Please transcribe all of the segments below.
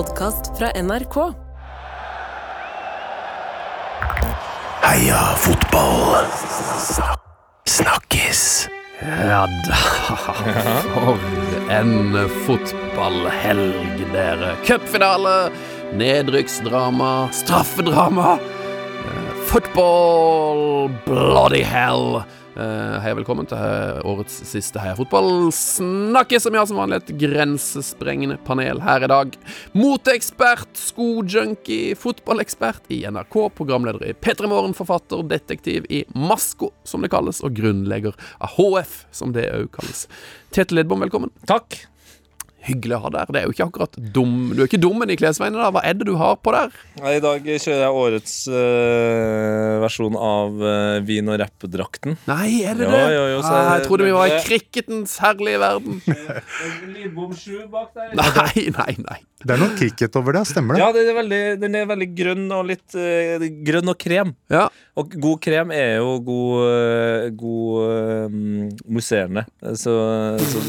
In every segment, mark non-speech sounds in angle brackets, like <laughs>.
podkast fra NRK. Heia fotball. Snakkes. Ja da, for en fotballhelg, dere. Cupfinale, nedrykksdrama, straffedrama. Football, bloody hell. Eh, Hei og velkommen til eh, årets siste Heia fotball. Snakkes som jeg har som vanlig et grensesprengende panel her i dag. Moteekspert, skojunkie, fotballekspert i NRK, programleder i P3 Morgen, forfatter, detektiv i Masko, som det kalles, og grunnlegger av HF, som det òg kalles. Tete Lidbom, velkommen. Takk. Hyggelig å ha der. Det er jo ikke akkurat dum Du er ikke dummen i klesveiene, da. Hva er det du har på der? I dag kjører jeg årets øh, versjon av øh, vin- og rappdrakten. Nei, er det det? jo, jo, så ah, jeg trodde vi var i cricketens herlige verden. Lidbom 7 bak der. <laughs> Nei, nei, nei. Det er noe cricket over det, stemmer det? Ja, den er, veldig, den er veldig grønn og litt øh, grønn og krem. Ja. Og god krem er jo god, øh, god um, musserende. Så, så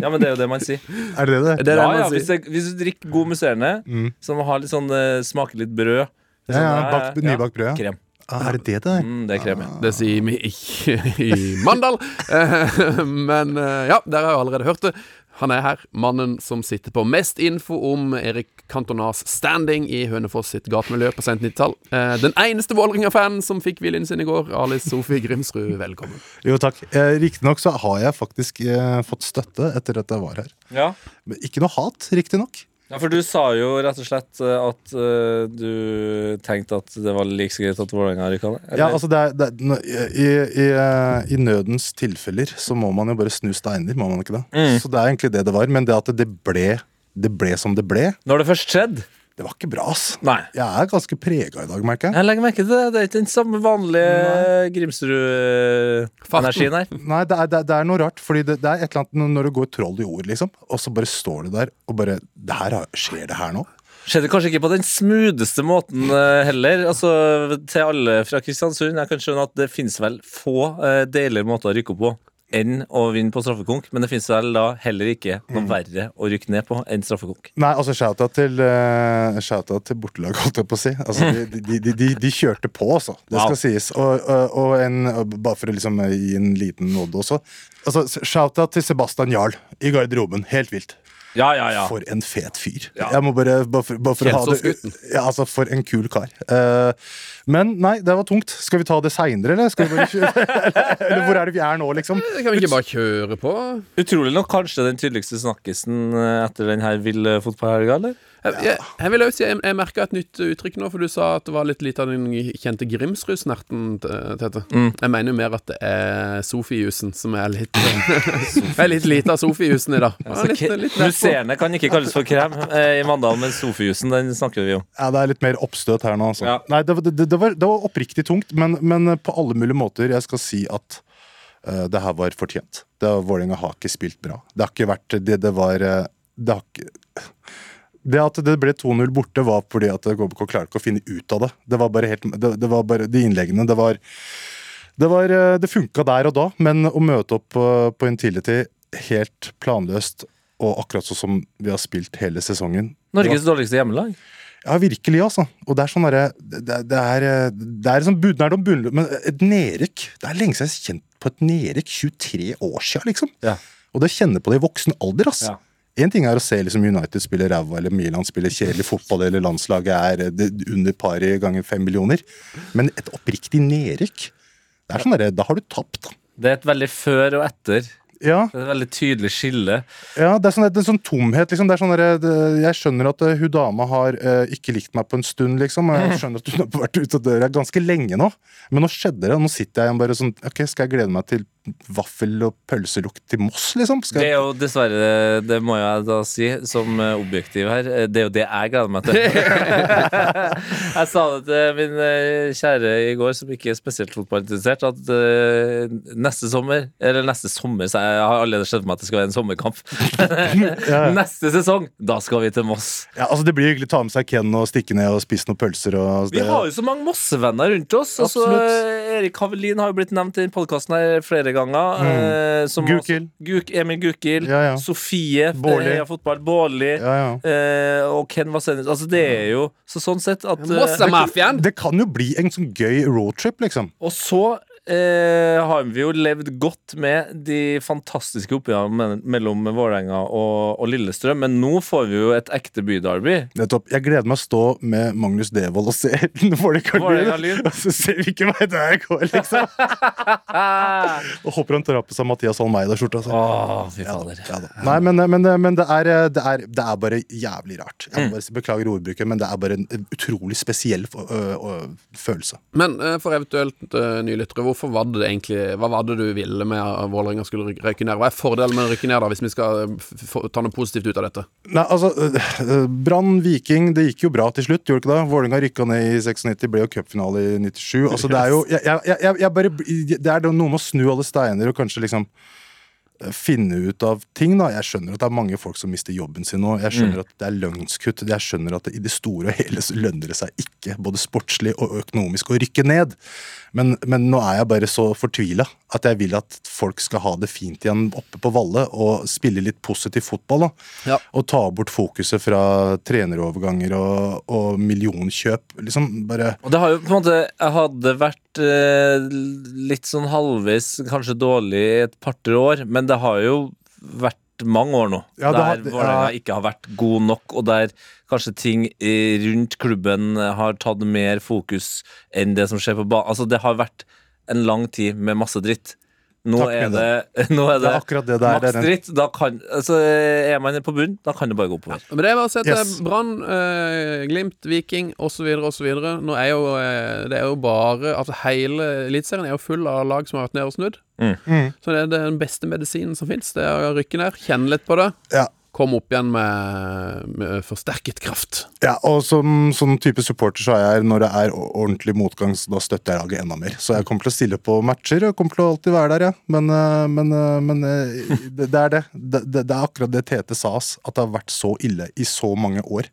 Ja, men det er jo det man sier. Er det det? Det er det ja, man ja, sier. hvis, det, hvis du drikker god musserende, Mm. som har litt sånn øh, smaker litt brød Ja, ja, sånn, bakt, nybakt brød, ja. Krem. Ah, er det det det er? Mm, det er krem, ja. Det sier vi ikke i Mandal. <laughs> Eh, Men eh, ja, dere har jo allerede hørt det. Han er her, mannen som sitter på mest info om Erik Cantonas standing i Hønefoss sitt gatemiljø på sent 90-tall. Eh, Den eneste Vålerenga-fanen som fikk viljen sin i går, Alice Sofie Grimsrud, velkommen. Jo, takk. Eh, Riktignok så har jeg faktisk eh, fått støtte etter at jeg var her. ja. Men ikke noe hat, riktignok. Ja, for du sa jo rett og slett eh, at uh, du tenkte at det var like så greit at Vålerenga rykka ned? Ja, altså det er, det er, i, i, eh, I nødens tilfeller så må man jo bare snu steiner, må man ikke det? Mm. Så det er egentlig det det var. Men det at det ble, det ble som det ble, Når det først skjedde? Det var ikke bra, ass. Nei. Jeg er ganske prega i dag, merker jeg. Jeg legger merke til det. Det er ikke den samme vanlige Grimsrud-energien her. Nei, det er, det, er, det er noe rart, fordi det, det er et eller annet når- du det går troll i ord, liksom, og så bare står du der og bare det her, Skjer det her nå? Skjedde kanskje ikke på den smootheste måten eh, heller. Altså, Til alle fra Kristiansund. Jeg kan skjønne at det finnes vel få uh, deiligere måter å rykke opp på enn å vinne på straffekonk, men det finnes vel da heller ikke noe verre å rykke ned på enn straffekonk. Nei, altså shout-out til, uh, shout til bortelaget, holdt jeg på å si. Altså, de, de, de, de, kjørte på, altså. Det skal skal sies. Og, og, og en, bare for å liksom gi en liten nåde også. Altså, shout-out til Sebastian Jarl i garderoben. Helt vilt. Ja, ja, ja. For en fet fyr. Ja. Jeg må bare, bare for, bare for å ha det ja, altså, For en kul kar. Uh, men nei, det var tungt. Skal vi ta det seinere, eller? Skal vi bare kjøre? <laughs> eller hvor er det vi er nå, liksom? Kan vi ikke bare kjøre på? Utrolig nok kanskje den tydeligste snakkisen eh, etter den her ville fotballhelga, eller? Jeg, jeg, jeg vil også si, jeg, jeg merka et nytt uttrykk nå, for du sa at det var litt lite av den kjente Grimsrud-snerten, Tete. Mm. Jeg mener jo mer at det er Sofijusen som er litt <laughs> Jeg er litt lite av Sofijusen i dag. Musserende kan ikke kalles for krem eh, i Mandal, men Sofijusen den snakker vi om. Ja, Det er litt mer oppstøt her nå. Altså. Ja. Nei, det, var- det, det, var, det var oppriktig tungt, men, men på alle mulige måter jeg skal si at uh, det her var fortjent. Det Vålerenga har ikke spilt bra. Det har ikke vært det det var eh, Det har ikke det at det ble 2-0 borte, var fordi at KBK klarte ikke å finne ut av det. Det var bare helt Det, det var bare de innleggene. Det var Det, var, eh, det funka der og da, men å møte opp på, på Intility helt planløst og akkurat sånn som vi har spilt hele sesongen Norges dårligste hjemmelag. ja, virkelig, altså. Og det er sånn derre det, det er Det er sånn bud, det er Men et nedrykk Det er lenge siden jeg har kjent på et nedrykk. 23 år siden, liksom. Ja. Og det kjenner på det i voksen alder, ass. Ja. Én ting er å se liksom United spille ræva, eller Milan spille kjedelig fotball, eller landslaget er eh, under pari ganger fem millioner. Men et oppriktig nedrykk det er sånn der, Da har du tapt, da. Det er et veldig før og etter. Ja, Det er et veldig tydelig skille. ja det er sånn, det er en sånn tomhet, liksom. Det er sånn der, det- Jeg skjønner at uh, hun dama har uh, ikke likt meg på en stund, liksom. Jeg skjønner at hun har vært ute av døra ganske lenge nå. Men nå skjedde det, nå sitter jeg igjen bare sånn Ok, skal jeg glede meg til vaffel- og pølselukt til Moss, liksom? Skal Det er jo dessverre, det må jeg da si, som eh, objektiv her, eh, det er jo det jeg gleder meg til. <laughs> jeg sa det til min eh, kjære i går, som ikke er spesielt fotballinteressert, at uh, neste sommer, eller neste sommer, så jeg har allerede skjønt meg at det skal være en sommerkamp. <laughs> Neste sesong, da skal vi til Moss. Ja, altså Det blir hyggelig å ta med seg Ken og stikke ned og spise noen pølser. Og Vi det... har jo så mange Mossevenner rundt oss. Altså. Erik Havelin har jo blitt nevnt i podkasten her flere flere ganger. eh, som Mm. Gukild. også- Guk, Emil Gukild. Ja, ja. Sofie Bårli. Heia Fotball. Bårli. Ja, ja. eh, og Ken Vasenis. Altså, det er jo Så sånn sett at eh, Mossa-mafiaen! Det kan jo bli en sånn gøy roadtrip, liksom. Og så eh, har vi jo levd godt med de fantastiske oppgjørene mellom Vålerenga og, og Lillestrøm, men nå får vi jo et ekte byderby. Nettopp. Jeg gleder meg å stå med Magnus Devold og se <laughs> Vålerenga Vålerenga-Lyn. Og <laughs> så ser vi hvilken vei det her går, liksom. <laughs> Og håper han tar på seg Mathias Almeida-skjorta. Altså. Ja, fader. ja. Nei, men, men, men det, er, det, er, det er bare jævlig rart. Jeg må bare si- beklager ordbruket, men det er bare en utrolig spesiell følelse. Men eh, for eventuelt uh, nye lyttere, hvorfor var det egentlig Hva var det du ville med at Vålerenga skulle ryk- røyke ned? Hva er fordelen med å rykke ned, da, hvis vi skal eh, ta noe positivt ut av dette? Nei, altså øh, Brann, Viking, det gikk jo bra til slutt, gjorde det ikke det? Vålerenga rykka ned i 96, ble jo cupfinale i 97. Altså, det er jo jeg, jeg, jeg, bare, Det er noe med å snu alle steiner og kanskje liksom finne ut av ting. da Jeg skjønner at det er mange folk som mister jobben sin nå. Jeg skjønner at det er lønnskutt. Jeg skjønner at det, i det store og hele så lønner det seg ikke, både sportslig og økonomisk, å rykke ned. Men, men nå er jeg bare så fortvila at jeg vil at folk skal ha det fint igjen oppe på Valle og spille litt positiv fotball. da Ja. og ta bort fokuset fra treneroverganger og, og millionkjøp. Liksom bare Og det har jo på en måte hadde vært litt sånn halvveis kanskje dårlig i et par-tre år, men det har jo vært mange år nå Ja, det der har- Vålerenga ja. ikke har vært god nok, og der kanskje ting rundt klubben har tatt mer fokus enn det som skjer på banen. Altså, det har vært en lang tid med masse dritt. Nå Takk, er det, <laughs> nå er Det det, er det det er. Maks dritt. Da kan, altså, er man på bunn, da kan det bare gå oppover. Men det bare å sette Yes. Brann, eh, Glimt, Viking osv. osv. Nå er jo eh, det er jo bare Altså hele Eliteserien er jo full av lag som har vært nede og snudd. Mm. Så det er den beste medisinen som fins. Det er å rykke ned, kjenne litt på det, Ja. Komme opp igjen med, med forsterket kraft. Ja, og som som, type supporter så er jeg, når det er ordentlig motgang, så da støtter jeg laget enda mer. Så jeg kommer til å stille på matcher og kommer til å alltid være der, ja. Men, øh, men, øh, men øh, det, det er det. Det, det. er akkurat det Tete sa, oss, at det har vært så ille i så mange år.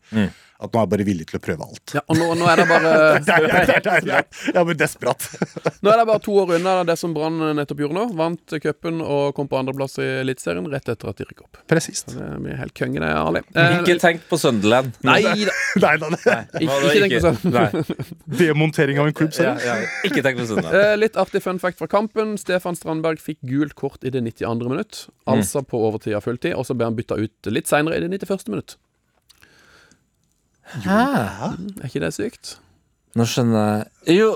At nå er jeg bare villig til å prøve alt. Ja, og nå, nå, er det bare, <laughs> Det er, det er, det er, det er, jeg er bare desperat. <laughs> nå er det bare to år unna det som Brann nettopp gjorde nå. Vant cupen og kom på andreplass i Eliteserien rett etter at de rykket opp. Presist. Det blir helt konge, det, Ali. Eh, Ikke tenk på Sunderland. <laughs> Nei da. Nei da, nei. Ikke, ikke tenk på Sunderland. Demontering av en klubb, Ja, ser du. ja. Ikke tenk på Sunderland. Eh, litt artig fun fact fra kampen. Stefan Strandberg fikk gult kort i det 92. minutt. Altså på overtid av fulltid. Og så ble han bytta ut litt seinere, i det 91. minutt. Er ikke det sykt? Nå skjønner jeg Jo,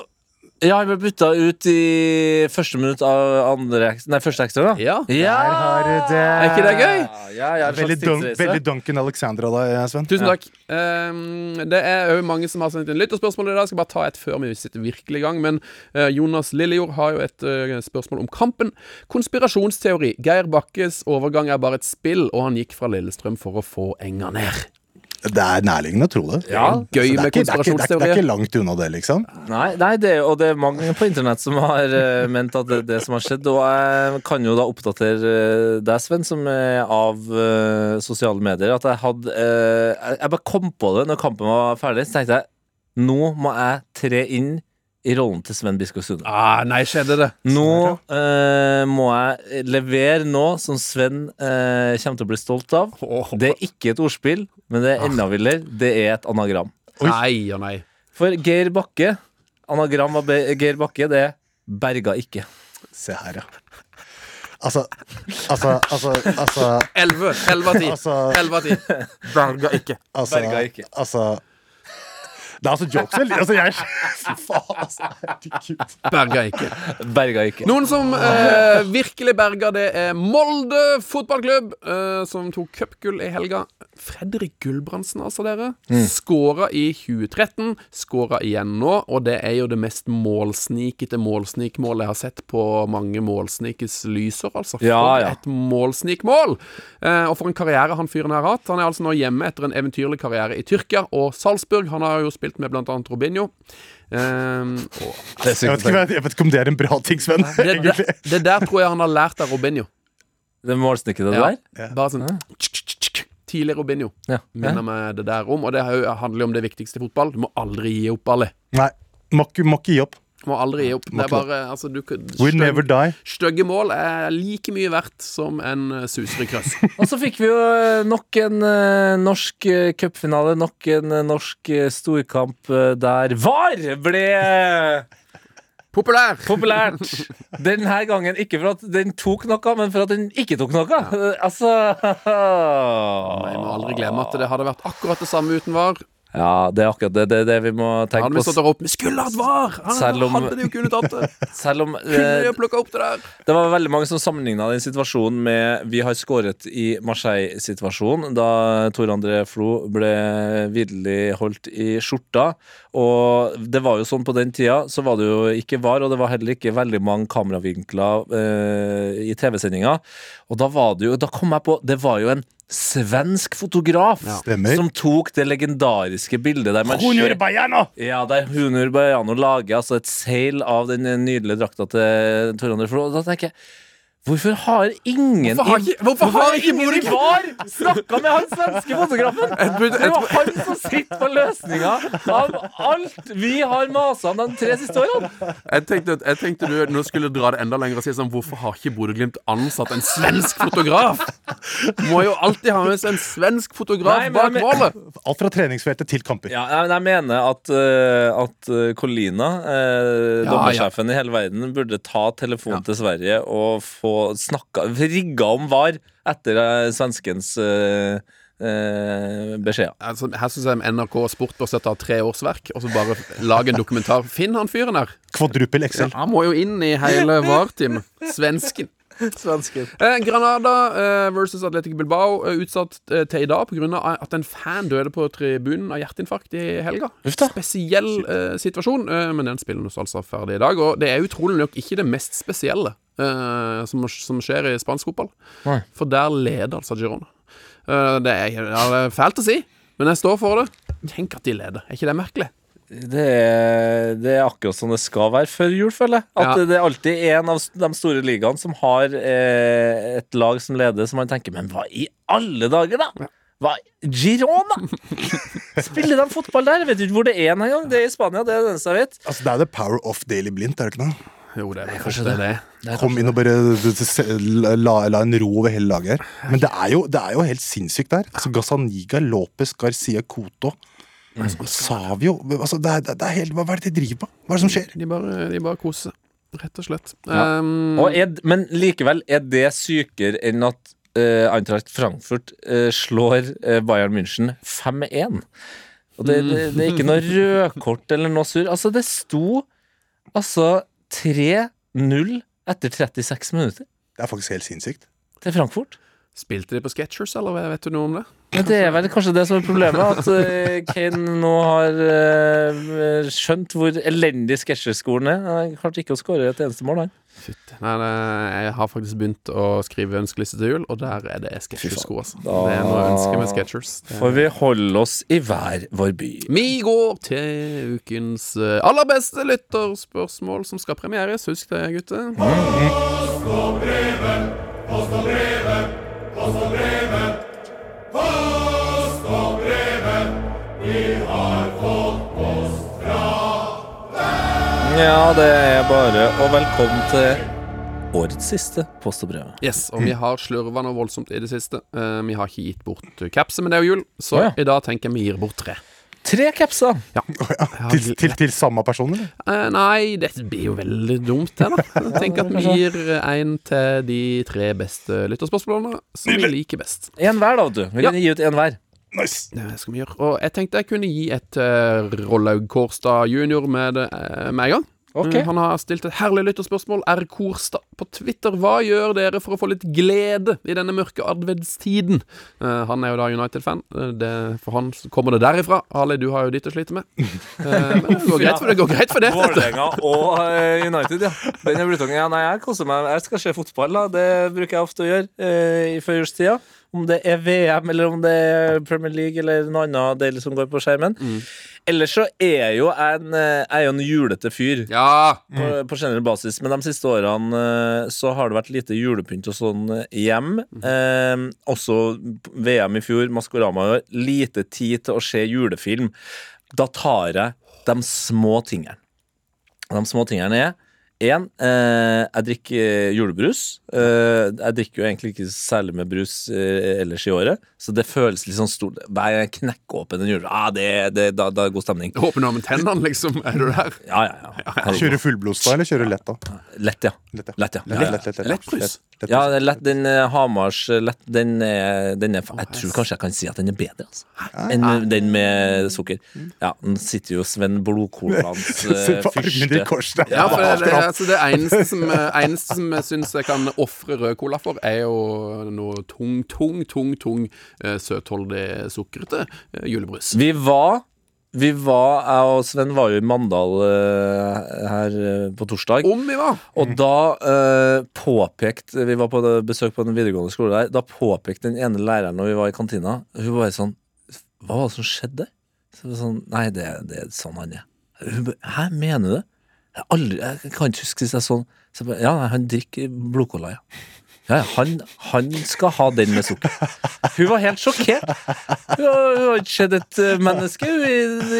ja, han ble bytta ut i første minutt av andre Nei, første ekstra, da. Ja. Ja! Der har du det. Er ikke det gøy? Ja, ja, en Veldig, slags dun tidsreise. veldig Duncan Alexandra da, deg, Sven. Tusen takk. Ehm, det er òg mange som har sendt inn lytterspørsmål i dag. Jeg skal bare ta et før vi sitter virkelig i gang. Men eh, Jonas Lillejord har jo et eh, spørsmål om kampen. Konspirasjonsteori. Geir Bakkes overgang er bare et spill, og han gikk fra Lillestrøm for å få enga ned. Det er nærliggende å tro det. Ja, Gøy er med ikke, det, er ikke, konspirasjonsteorier. langt unna det, liksom. Nei, nei det, og det er mange på internett som har uh, ment at det er det som har skjedd. Og jeg kan jo da oppdatere eh, deg, Sven, som er av uh, sosiale medier, at jeg hadde jeg, jeg bare kom på det når kampen var ferdig. Så tenkte jeg nå må jeg tre inn i rollen til Sven Biskov Sunde. Ah, nei, skjedde det. Nå eh, må jeg levere nå som Sven eh, kommer til å bli stolt av. Det er ikke et ordspill, men det er enda villere. Det er et anagram. Nei og nei. For Geir Bakke, anagram av Geir Bakke, det er berga ikke. Se her, ja. Altså, altså, altså, altså, 11. 11 av 10. altså, 11 av 10. <laughs> Berga ikke. altså, Berga ikke. altså Det er altså jokes, vel? Altså, jeg Fy faen, altså. Herregud. Berga ikke. Berga ikke. Noen som eh, virkelig berga, det er Molde fotballklubb, eh, som tok cupgull i helga. Fredrik Gulbrandsen, altså, dere. Mm. Skåra i 2013, skåra igjen nå, og det er jo det mest målsnikete målsnikmålet jeg har sett på mange målsnikes lyser, altså. For Ja, ja. et målsnikmål! Eh, og for en karriere han fyren her har hatt. Han er altså nå hjemme etter en eventyrlig karriere i Tyrkia og Salzburg. Han har jo spilt med blant annet Robinho. Er Jeg vet, ikke, jeg vet ikke om det er en bra ting, Sven. det, det, det der tror jeg han har lært av Robinho. Det målstykket det Ja. der? Bare sånn tsk. Tidlig Robinho Ja. minner meg det der om. Og det er handler jo om det viktigste i fotball. Du må aldri gi opp, Ali. Nei, må ikke gi opp. Må aldri gi opp. Det er bare altså, du, kan- We never die. Stygge mål er like mye verdt som en eh, susere krøss. <laughs> Og så fikk vi jo eh, nok en eh, norsk cupfinale, nok en norsk storkamp der VAR ble Populær! populært. Denne gangen ikke for at den tok noe, men for at den ikke tok noe. Ja. <laughs> Altså Jeg må aldri glemme at det hadde vært akkurat det samme uten var. Ja, det er akkurat det. Det det vi må tenke på. Han stått der oppe Vi skulle hatt var! Selv om- Hadde de jo kunnet tatt det. <laughs> Selv om Kunne eh, opp det der. Det var veldig mange som sammenligna den situasjonen med vi har skåret i Marseille-situasjonen, da Tor André Flo ble vidderlig holdt i skjorta. Og det var jo sånn på den tida, så var det jo ikke var, og det var heller ikke veldig mange kameravinkler eh, i TV-sendinga. Og da var det jo Da kom jeg på Det var jo en svensk fotograf Stemmer. som tok det legendariske bildet der man Hunur Bajano! Ja, der Hunur Bajano lager altså et seil av den nydelige drakta til Tor André Flo. Da tenker jeg Hvorfor har ingen Hvorfor har ikke- hvorfor har ikke ingen i VAR snakka med han svenske fotografen? <laughs> Det var han som sitter på løsninga av alt vi har masa om de tre siste årene. Jeg tenkte, jeg tenkte du nå skulle dra det enda lenger og si sånn Hvorfor har ikke Bodø-Glimt ansatt en svensk fotograf? Må jo alltid ha med seg en svensk fotograf Nei, bak målet. Alt fra treningsfeltet til kamper. Ja, jeg, jeg mener at, uh, at uh, Colina, uh, Ja, dommersjefen i hele verden, burde ta telefonen til Sverige og få snakka Rigga om VAR etter uh, svenskens uh, eh, beskjeder. Altså, her syns jeg NRK Sport bør sette av tre årsverk og så bare lage en dokumentar. Finn han fyren her. Kvadruppel Excel. Han må jo inn i hele <laughs> VAR-teamet. Svensken. <laughs> Svensken. Eh, Granada eh, versus Atletic Bilbao eh, utsatt eh, til i dag pga. at en fan døde på tribunen av hjerteinfarkt i helga. Ufta. Spesiell eh, situasjon, eh, men den spiller nå altså ferdig i dag. Og det er utrolig nok ikke det mest spesielle eh, som, som skjer i spansk fotball. For der leder altså Girona. Eh, det, er, ja, det er fælt å si, men jeg står for det. Tenk at de leder. Er ikke det merkelig? Det er, det er akkurat sånn det skal være før jul, føler jeg. At Ja. det er alltid en av de store ligaene som har eh, et lag som leder, som man tenker Men hva i alle dager, da? Hva Girona? <laughs> Spiller de fotball der? Jeg vet ikke hvor det er engang. Det er i Spania, det er det eneste jeg vet. Altså, det er the power of Daily Blindt, er det ikke noe? Jo, det er kanskje det. det. det. Kom inn og bare la, la en ro over hele laget her. Men det er jo, det er jo helt sinnssykt der. Altså, Gazaniga, Lopez, Garcia, Coto. Savio altså, det, er, det er helt, Hva er det de driver på? Hva er det som skjer? De bare, de bare koser, rett og slett. Ja. Um, Og er, men likevel, er det sykere enn at uh, Eintracht Frankfurt uh, slår uh, Bayern München 5-1? Og det, det, det er ikke noe rødkort eller noe surr. Altså, det sto altså 3-0 etter 36 minutter Det er faktisk helt sinnssykt. til Frankfurt. Spilte de på Sketchers, eller vet du noe om det? Men det er vel kanskje det som er problemet, at eh, Kane nå har eh, skjønt hvor elendig Sketcherskolen er. Han klarte ikke å skåre et eneste mål, han. Fytti. Nei, det, jeg har faktisk begynt å skrive ønskeliste til jul, og der er det Sketchers-sko, altså. Da- Det er noe jeg ønsker med Sketchers. For Får vi holde oss i hver vår by. Vi går til ukens eh, aller beste lytterspørsmål, som skal premieres. Husk det, gutter. Ja, det er bare Og velkommen til årets siste Post og brev. Yes, og vi har slurva noe voldsomt i det siste. Uh, vi har ikke gitt bort kapset, men det er jo jul, så Å, ja. i dag tenker jeg vi gir bort tre. Tre capser! <laughs> Til, til, til samme person, eller? Eh, nei, dette blir jo veldig dumt, det, da. <laughs> Tenker at vi gir én til de tre beste lytterspørsmålene som vi liker best. En hver, da, vet du. Vi Ja. gi ut en hver. Nice! Det skal vi gjøre. Og jeg tenkte jeg kunne gi et uh, Rollaug Kårstad junior med, det, uh, med en gang. Ok. Mm, Han har stilt et herlig lytterspørsmål. R. Korstad på Twitter. Hva gjør dere for å få litt glede i denne mørke adventstiden? Uh, han er jo da United-fan. Eh, For han kommer det derifra. Ali, du har jo ditt å slite med. Uh, men det går <laughs> greit for det. Går greit for det. Vålerenga og United, ja. Den er blutongen. Ja, nei, jeg koser meg. Jeg skal se fotball, da. Det bruker jeg ofte å gjøre uh, i førjulstida. Om det er VM, eller om det er Premier League, eller noe annet deilig som går på skjermen. Ellers så er jo en, eh, jeg er jo en julete fyr. Ja. på, på generell basis. Men de siste årene eh, så har det vært lite julepynt og sånn hjem. hjem. Eh, også VM i fjor, Maskorama i år. Lite tid til å se julefilm. Da tar jeg de små tingene. De små tingene er en, eh, jeg drikker eh, julebrus. Eh, jeg drikker jo egentlig ikke særlig med brus eh, ellers i året, så det føles litt sånn stort. Hver gang jeg knekker åpen en julebrus, ah, det, det, da, da er det god stemning. Åpne av med tennene, liksom. Er du der? Ja, ja, ja. Herregud. Kjøre fullblods da, eller kjøre lett da? Lett, ja. Lett, ja. Lett, ja. Lett, ja, ja. lett, lett, lett, Lettbrus. lett, lett, Ja, lett, den eh, Hamars eh, lett, den er, den er Jeg tror kanskje jeg kan si at den er bedre, altså. Enn den med sukker. Ja, nå sitter jo Sven Blodkolans Se <laughs> eh, på armene i kors der. Ja, for det. Altså det eneste som, eneste som jeg syns jeg kan ofre rød cola for, er jo noe tung, tung, tung, tung eh, søtholdig, sukkrete eh, julebrus. Vi var vi var, Jeg og Sven var jo i Mandal eh, her eh, på torsdag. Om vi var! Og da eh, påpekte Vi var på besøk på den videregående skole der. Da påpekte den ene læreren når vi var i kantina Hun var sånn Hva var det som skjedde? Så det sånn, Nei, det, det er sånn han er. Hæ, mener du det? Jeg, aldri, jeg kan ikke huske jeg sånn så Ja, han drikker blodcola, ja. Ja, ja, han, han skal ha den med sukker. Hun var helt sjokkert. Hun har, ikke sett et eh, menneske i,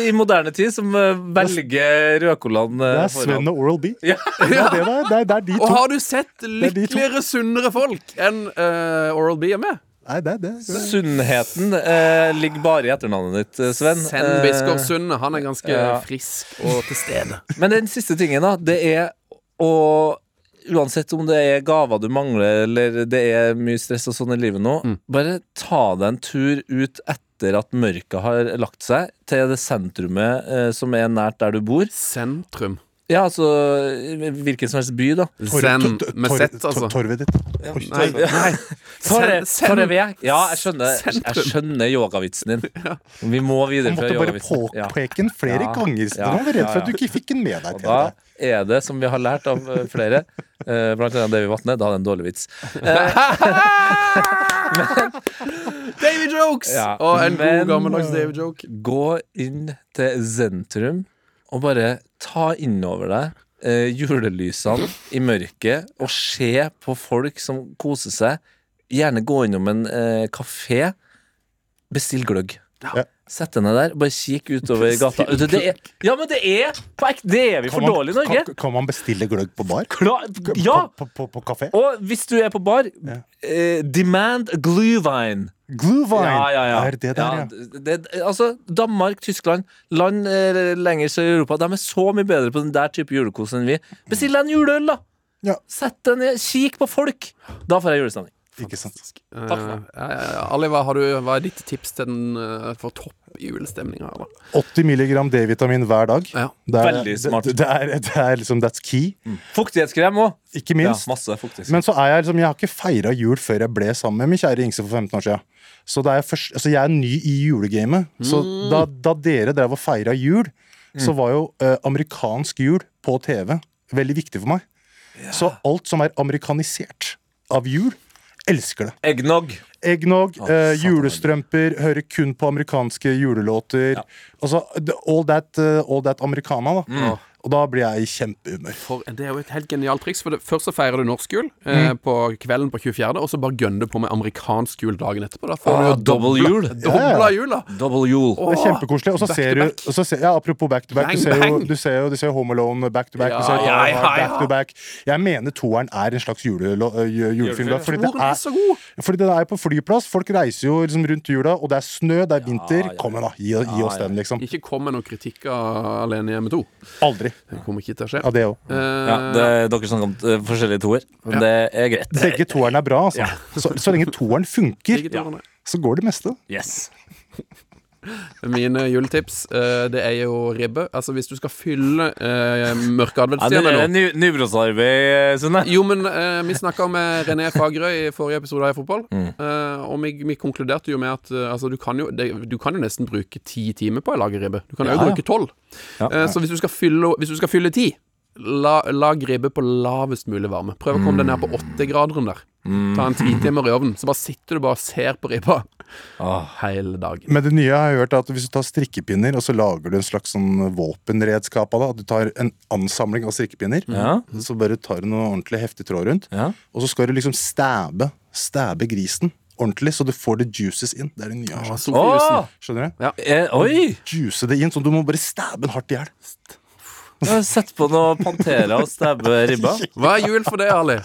i moderne tid som eh, velger rødcolaen Det eh, er Sven og Oral B. Ja. Det er det. Det er, det er de Og har du sett lykkeligere, sunnere folk enn uh, Oral B er med? Nei, det det. Sunnheten eh, ligger bare i etternavnet ditt, eh, Sven. Send Eh, Biskov Sunde. Han er ganske ja. frisk og til stede. <laughs> men den siste tingen, da, det er å Uansett om det er gaver du mangler, eller det er mye stress og sånn i livet nå, Mm. bare ta deg en tur ut etter at mørket har lagt seg, til det sentrumet eh, som er nært der du bor. Sentrum. Ja, altså hvilken som helst by, da. Zen med Z, altså. Torvet ditt. Nei, nei. Torre- Ja, jeg skjønner, jeg skjønner yogavitsen din. Vi må videreføre yogavitsen. Du måtte bare påpeke den flere Ja. ganger. Du Ja. var redd for at du ikke fikk den med deg. Og da er det, som vi har lært av eh, flere, eh, blant annet Davy Vatne, da er det en dårlig vits. <laughs> Davy Jokes! Og en god gammeldags Davy Joke. Gå inn til sentrum og bare ta innover deg eh, julelysene i mørket og se på folk som koser seg. Gjerne gå innom en eh, kafé. Bestill gløgg. Ja. Sett deg ned der, bare kikk utover gata. Det, er, ja, men det er! Det er vi for man- dårlige i Norge. Kan, kan man bestille gløgg på bar? Klar, ja! På, på, på, kafé? Og hvis du er på bar, eh, demand glühwein. Glühwein! Ja, ja, ja. Er det der, ja? det, det, altså, Danmark, Tyskland, land eh, lenger sør i Europa, de er så mye bedre på den der type julekos enn vi. Bestill deg en juleøl, da! Ja. Sett deg ned, kikk på folk! Da får jeg julestemning. Ikke sant. Eh, Takk for meg. ja, ja, ja. Ali, hva, har du, hva er ditt tips til den uh, for topp julestemninga? 80 milligram D-vitamin hver dag. Ja. Det er, Veldig smart. Det, det, er, det er liksom That's key. Fuktighetskrem òg. Ikke Ja, minst. masse fuktighetskrem. Men så er jeg liksom Jeg har ikke feira jul før jeg ble sammen med min kjære Ingse for 15 år siden. Så er først, altså jeg er ny i julegamet. Så da, da dere drev og feira jul, så var jo eh, amerikansk jul på TV veldig viktig for meg. Så alt som er amerikanisert av jul, elsker det. Eggnog. Eggnog, eh, julestrømper, hører kun på amerikanske julelåter. Ja. Altså all that, uh, all that americana, da. Mm. Og da blir jeg i kjempehumør. For Det er jo et helt genialt triks. For det, Først så feirer du norsk jul Mm. eh, på kvelden på 24., og så bare gønner du på med amerikansk jul dagen etterpå. Da får Ah, du jo dobbel jul. <laughs> Dobla jul, da. jula. Double jul. Det er kjempekoselig. Og så ser du og så ser, ja, Apropos back to back. Bang, du, ser jo, du, ser jo, du ser jo Home Alone back to back. Ja, du ser ja, ja, ja. back to back. Jeg mener toeren er en slags julelo- øh, julefilm. da, Fordi, det er fordi det er på flyplass. Folk reiser jo liksom rundt jula, og det er snø, det er vinter. ja, Kom igjen, da. Gi, gi oss ja. den, liksom. Ikke kom med noen kritikk av Alene hjemme 2. Aldri. Det kommer ikke til å skje. Ja, det òg. Eh, Ja, det, dere snakker om uh, forskjellige toer, men Ja. det er greit. Begge toerne er bra, altså. Ja. Så, så lenge toeren funker, så går det meste. Yes. <laughs> Mine juletips, eh, det er jo ribbe. Altså Hvis du skal fylle uh, mørke Ja, det er noe ny, nybrottsarbeid, Sunne. Jo, men eh, vi snakka med René Fagerøy i forrige episode av Fotball. Mm. eh, og vi, vi konkluderte jo med at eh, altså, du, kan jo, det, du kan jo nesten bruke ti timer på å lage ribbe. Du kan jo Ja, ja. bruke tolv. Ja. Eh, så hvis du skal fylle, hvis du skal fylle ti, la, lag ribbe på lavest mulig varme. Prøv å komme deg ned på åttegraderen der. Ta en ti timer i ovnen, så bare sitter du bare og ser på ribba Åh. hele dagen. Men det nye har jeg hørt er at hvis du tar strikkepinner og så lager du en slags sånn våpenredskap av det, at du tar en ansamling av strikkepinner, Ja. så bare tar du noe ordentlig heftig tråd rundt, Ja. og så skal du liksom stæbe, stæbe grisen ordentlig, så du får det juices inn. Det er det nye. Åh! Skjønner du? Eh, oi! Juice det inn, sånn du må bare stabbe den hardt i hjel. Sett på noe Pantera og stabbe ribba. Hva er jul for det, Ali?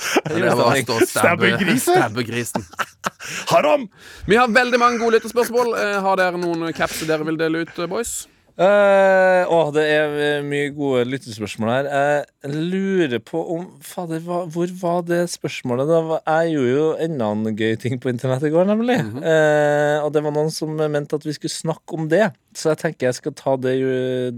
Stabbe grisen? stabbe grisen. Haram! Vi har veldig mange gode lytterspørsmål. Eh, Har dere noen caps dere vil dele ut, eh, boys? Eh, å, det er eh, mye gode lyttespørsmål her. Jeg lurer på om Fader, hva, hvor var det spørsmålet? Da? Jeg gjorde jo enda en gøy ting på internett i går, nemlig. eh, og det var noen som mente at vi skulle snakke om det. Så jeg tenker jeg skal ta det,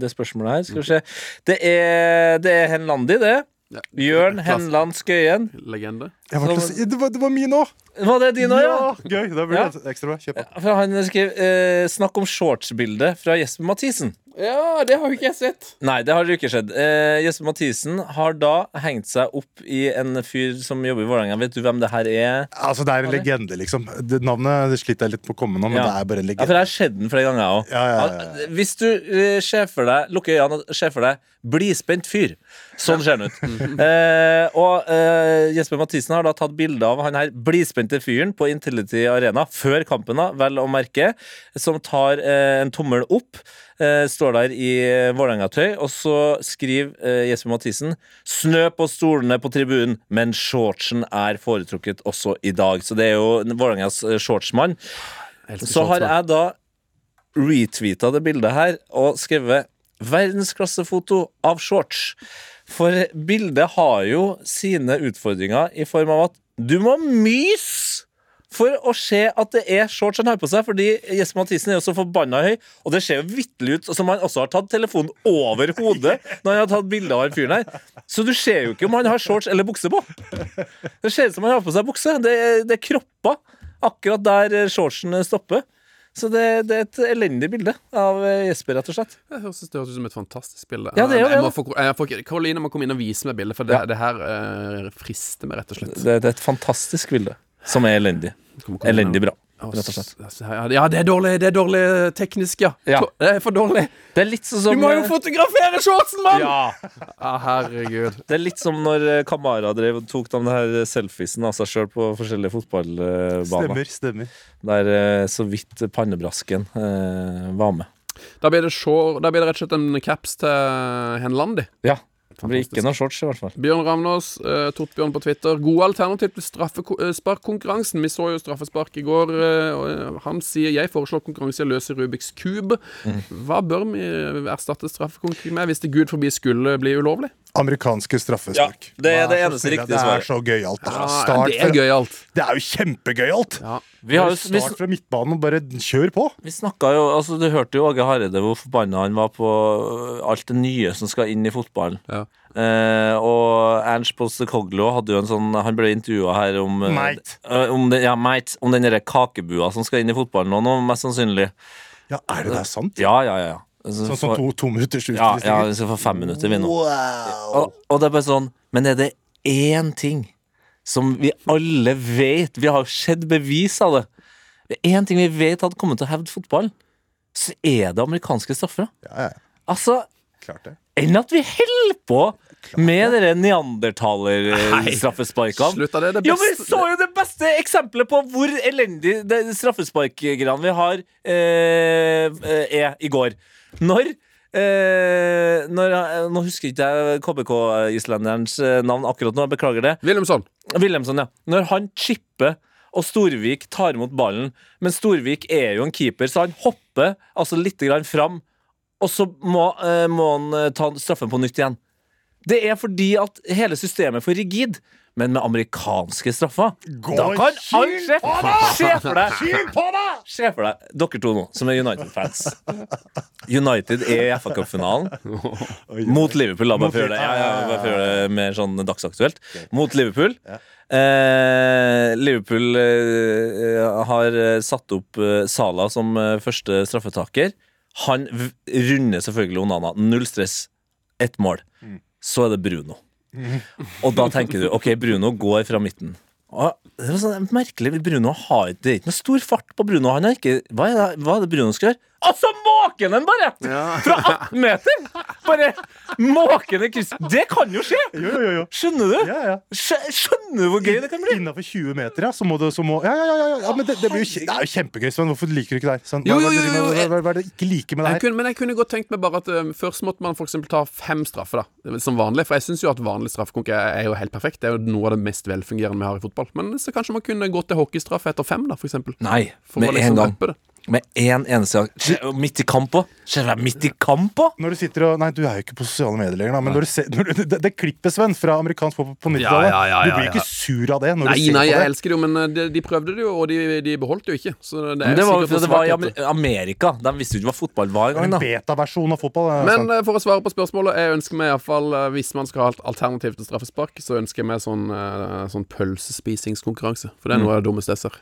det spørsmålet her. Skal vi se. Det er, det er Henlandi, det. Ja. Jørn Henland Skøyen. Legende. Jeg var så, det, var, det var min òg! Var det din òg, ja? Gøy. Da blir Ja. det ekstra bra. Kjør på. For han skrev eh, 'Snakk om shortsbildet fra Jesper Mathisen. Ja, det har jo ikke jeg sett. Nei, det har jo ikke skjedd. Eh, Jesper Mathisen har da hengt seg opp i en fyr som jobber i Vålerenga. Vet du hvem det her er? Altså, det er en legende, liksom. Det, navnet det sliter jeg litt på å komme nå, men Ja. det er bare en Ja, legende. for jeg har sett den flere ganger, jeg òg. Ja, ja, ja, Hvis du eh, ser for deg lukker øynene og ser for deg blidspent fyr. Sånn ser han ut. <laughs> eh, og eh, Jesper Mathisen har da tatt bilde av han her blidspente fyren på Intility Arena før kampen, da, vel å merke, som tar eh, en tommel opp. Eh, står der i eh, Vålerenga-tøy, og så skriver eh, Jesper Mathisen 'Snø på stolene på tribunen, men shortsen er foretrukket også i dag'. Så det er jo Vålerengas eh, shortsmann. Så har jeg da retweeta det bildet her og skrevet 'Verdensklassefoto av shorts'. For bildet har jo sine utfordringer i form av at du må myse for å se at det er shorts han har på seg, fordi Jesper Mathisen er jo så forbanna høy, og det ser jo vitterlig ut som han også har tatt telefonen over hodet når han har tatt bilde av den fyren her. Så du ser jo ikke om han har shorts eller bukse på. Det ser ut som han har på seg bukse. Det, det er kroppa akkurat der shortsen stopper. Så det, det er et elendig bilde av Jesper, rett og slett. Det høres, det høres ut som et fantastisk bilde. Ja, det er jeg det, få, får, Karoline må komme inn og vise meg bildet, for det, Ja. det her eh, frister meg, rett og slett. Det, det er et fantastisk bilde, som er elendig. Elendig bra, rett og slett. Ja, det er dårlig, det er dårlig teknisk, ja. Ja. Det er for dårlig. Det er litt sånn Du må jo fotografere shortsen, mann! ja. Ja, herregud. Det er litt som når eh, Kamara drev tok de her selfiesen av seg sjøl på forskjellige fotballbaner. Stemmer, stemmer. Der eh, så vidt pannebrasken eh, var med. Da blir, det short, da blir det rett og slett en caps til Henlandi. Ja. Det blir ikke noe shorts, i hvert fall. Bjørn Ravnås, eh, Tortbjørn på Twitter. Gode alternativ til straffesparkkonkurransen. Vi så jo straffespark i går. eh, og eh, han sier jeg foreslår konkurranse i å løse Rubiks kube. Hva bør vi erstatte straffekonkurranse med hvis det gud forbi skulle bli ulovlig? Amerikanske straffespark. Ja, det er det eneste riktige riktige Det er så gøyalt. Ja, det er gøyalt. Det er jo kjempegøyalt! Ja. Vi, har, jo- Start fra midtbanen og bare kjør på. vi snakka jo Altså, du hørte jo Åge Hareide hvor forbanna han var på øh, alt det nye som skal inn i fotballen. Ja. Eh, og Ernst Postekoglo hadde jo en sånn Han ble intervjua her om Mate. eh, om, det, ja, mate, om den derre kakebua som skal inn i fotballen nå, nå, mest sannsynlig. Ja, er det der sant? Ja, ja, ja. ja. Altså, Sånn som så to, to minutters ja, ja, vi skal få fem minutter, vi nå. Wow! Og, og det er bare sånn Men er det én ting som vi alle vet Vi har jo sett bevis av det. Det er én ting vi vet hadde kommet til å hevde fotballen, så er det amerikanske straffer. Ja, ja, Altså, klart det. enn at vi holder på med dere neandertaler-straffesparkene. Slutt av det. Det Jo, men vi så jo det beste eksempelet på hvor elendig straffesparkgreiene vi har, eh, er i går. Når eh, når, Nå husker ikke jeg KBK-islenderens eh, navn akkurat nå, jeg beklager det. Wilhelmsson. Wilhelmsson, ja. Når han chipper og Storvik tar imot ballen, men Storvik er jo en keeper, så han hopper altså litt grann fram, og så må, eh, må han eh, ta straffen på nytt igjen. Det er fordi at hele systemet er for rigid. Men med amerikanske straffer Gå Da kan alt skje! Se for deg! Se <laughs> for deg, dere to nå, som er United-fans. United er i FA-cupfinalen mot Liverpool. La meg få gjøre det. Ja, ja, det mer sånn dagsaktuelt. Mot Liverpool. Eh, Liverpool eh, har satt opp eh, Sala som eh, første straffetaker. Han runder selvfølgelig Onana. Null stress. Ett mål. Så er det Bruno. Og da tenker du ok, Bruno går fra midten. Og det er sånn merkelig. Bruno har Det er ikke noe stor fart på Bruno. Han har ikke, hva, er det, hva er det Bruno skal gjøre? Altså måken den, bare! Fra 18 meter! Bare måkende kryss. Det kan jo skje! Jo, jo, jo. Skjønner du? Ja, ja. Skjø- Skjønner du hvor gøy det kan bli? Innafor 20 meter, ja. Så må det så må, Ja, ja, ja. ja, ja men det, det, blir jo, det er jo kjempegøy, Sven. Hvorfor liker du ikke det? her? Hva, Jo, jo, jo, hva, er det ikke liker med det Jeg her? kunne, men jeg kunne godt tenkt meg bare at eh, først måtte man eksempel ta fem straffer, da. Som vanlig. For jeg syns jo at vanlig straffekonk er, er jo helt perfekt. Det er jo noe av det mest velfungerende vi har i fotball. Men så kanskje man kunne gått til hockeystraff etter fem, da, eksempel. Nei, For med å liksom gang. Uppe én Med en eneste gang. Midt i kamp òg. Skjer det midt i kamp òg? Når du sitter og Nei, du er jo ikke på sosiale medier lenger, da. Men når du ser, når du, det, det klippet, Sven, fra amerikansk fotball på 90-tallet Ja, ja, ja, Du ja, blir ikke sur av det når Nei, du ser nei, på jeg det. elsker det jo, men eh, de, de prøvde det jo, og de, de beholdt det jo ikke. Så det er det var det var i Amerika. De visste jo ikke hva fotball var Det engang. en betaversjon av fotball. eh, Men eh, for å svare på spørsmålet, jeg ønsker meg iallfall Hvis man skal ha et alternativ til straffespark, så ønsker jeg meg sånn, sånn pølsespisingskonkurranse. For det er noe av det dummeste jeg ser.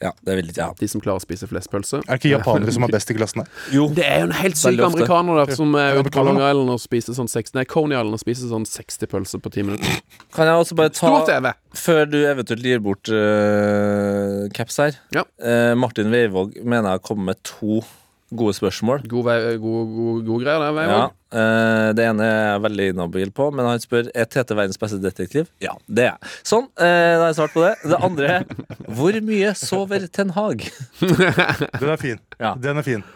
Ja, det vil ikke jeg ha. De som klarer å spise flest pølser. er det ikke japanere som har best i klassen her? Jo. Det er jo en helt syk amerikaner der som er ute på. Long Island og spiser sånn 60 Nei, Coney Island og spiser sånn 60 pølser på 10 minutter. Kan jeg også bare ta Før du eventuelt gir bort uh, caps her. Ja. uh, Martin Weivåg mener jeg har kommet med to gode spørsmål. God, vei, god, god, god greier, det. Ja. Eh, det ene er jeg veldig inhabil på, men han spør Er Tete verdens beste detektiv. Ja, det er jeg. Sånn, eh, da har jeg svart på det. Det andre er Hvor mye sover Ten Hag? <laughs> Den er fin. Ja. Den er fin.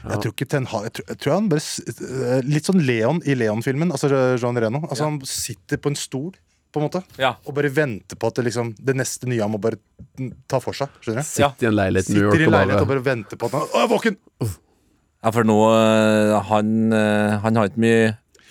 Jeg tror ikke Ten Hag jeg tror, jeg tror han bare eh, Litt sånn Leon i Leon-filmen. Altså Jean Reno. Altså Han sitter på en stol, på en måte. Ja. Og bare venter på at det, liksom, det neste nye han må bare ta for seg. Skjønner du? Sitter i en leilighet i New Sitter York i og leilighet og bare venter på at han Å, jeg er våken! Ja, for nå eh, han, eh, han har ikke mye,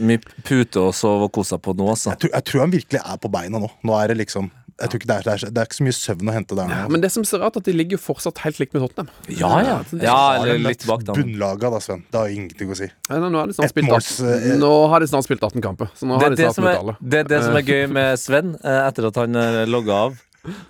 mye pute å sove og kose seg på nå, altså. Jeg tror, jeg tror han virkelig er på beina nå. Nå er det liksom Jeg tror ikke det er, det er, det er ikke så mye søvn å hente der ja, Men det som ser rart, at de ligger jo fortsatt helt likt med Tottenham. Ja, ja. ja eller litt bak da. Bunnlaga da, Sven. Det har ingenting å si. Nei, nå har de snart spilt måls, 18, eh, Nå har de snart spilt 18 kamper. Så nå Det har de det, snart som er, det det som er gøy med Sven, eh, etter at han uh, logga av.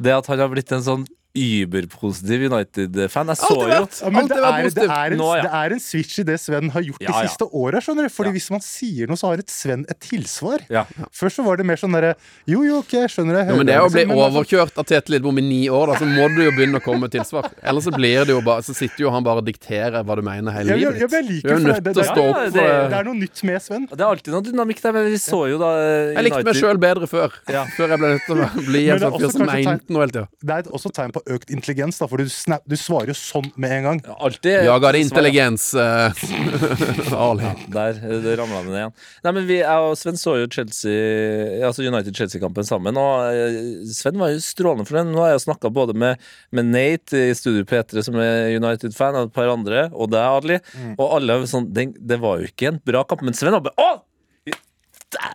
Det er at han har blitt en sånn überpositiv United-fan. Jeg så jo. Ja, men det er, det, er en, Nå, ja. det er en switch i det Sven har gjort Ja, de ja. siste åra. skjønner du? Fordi Ja. hvis man sier noe, så har et Sven et tilsvar. Ja. Først så var det mer sånn derre Jo, jo, ok, skjønner det. Ja, men det er å bli liksom, altså- overkjørt av Tete Lidbom i ni år, da, så må du jo begynne å komme med tilsvar. Ellers så blir det jo bare Så sitter jo han bare og dikterer hva du mener hele Ja, ja, livet ja, ditt. jeg Du er nødt til å stå opp for Det det. er noe nytt med Sven. Det er alltid noe dynamikk der, men vi så jo da United. Jeg likte meg sjøl bedre før. Ja. Før jeg ble nødt til å bli en sånn fyr som mente noe hele tida. Det er også tegn på økt intelligens, da, for du, snap, du svarer jo sånn med en gang. Alltid Jaga det svar, ja. intelligens. uh, Ali. Der det ramla den igjen. Nei, men vi, Jeg og Sven så jo Chelsea Altså United-Chelsea-kampen sammen. Og eh, Sven var jo strålende for den. Nå har jeg snakka både med, med Nate i Studio P3, som er United-fan, og et par andre, og deg, Adli. Og alle sånn det, det var jo ikke en bra kamp, men Sven var bare Å!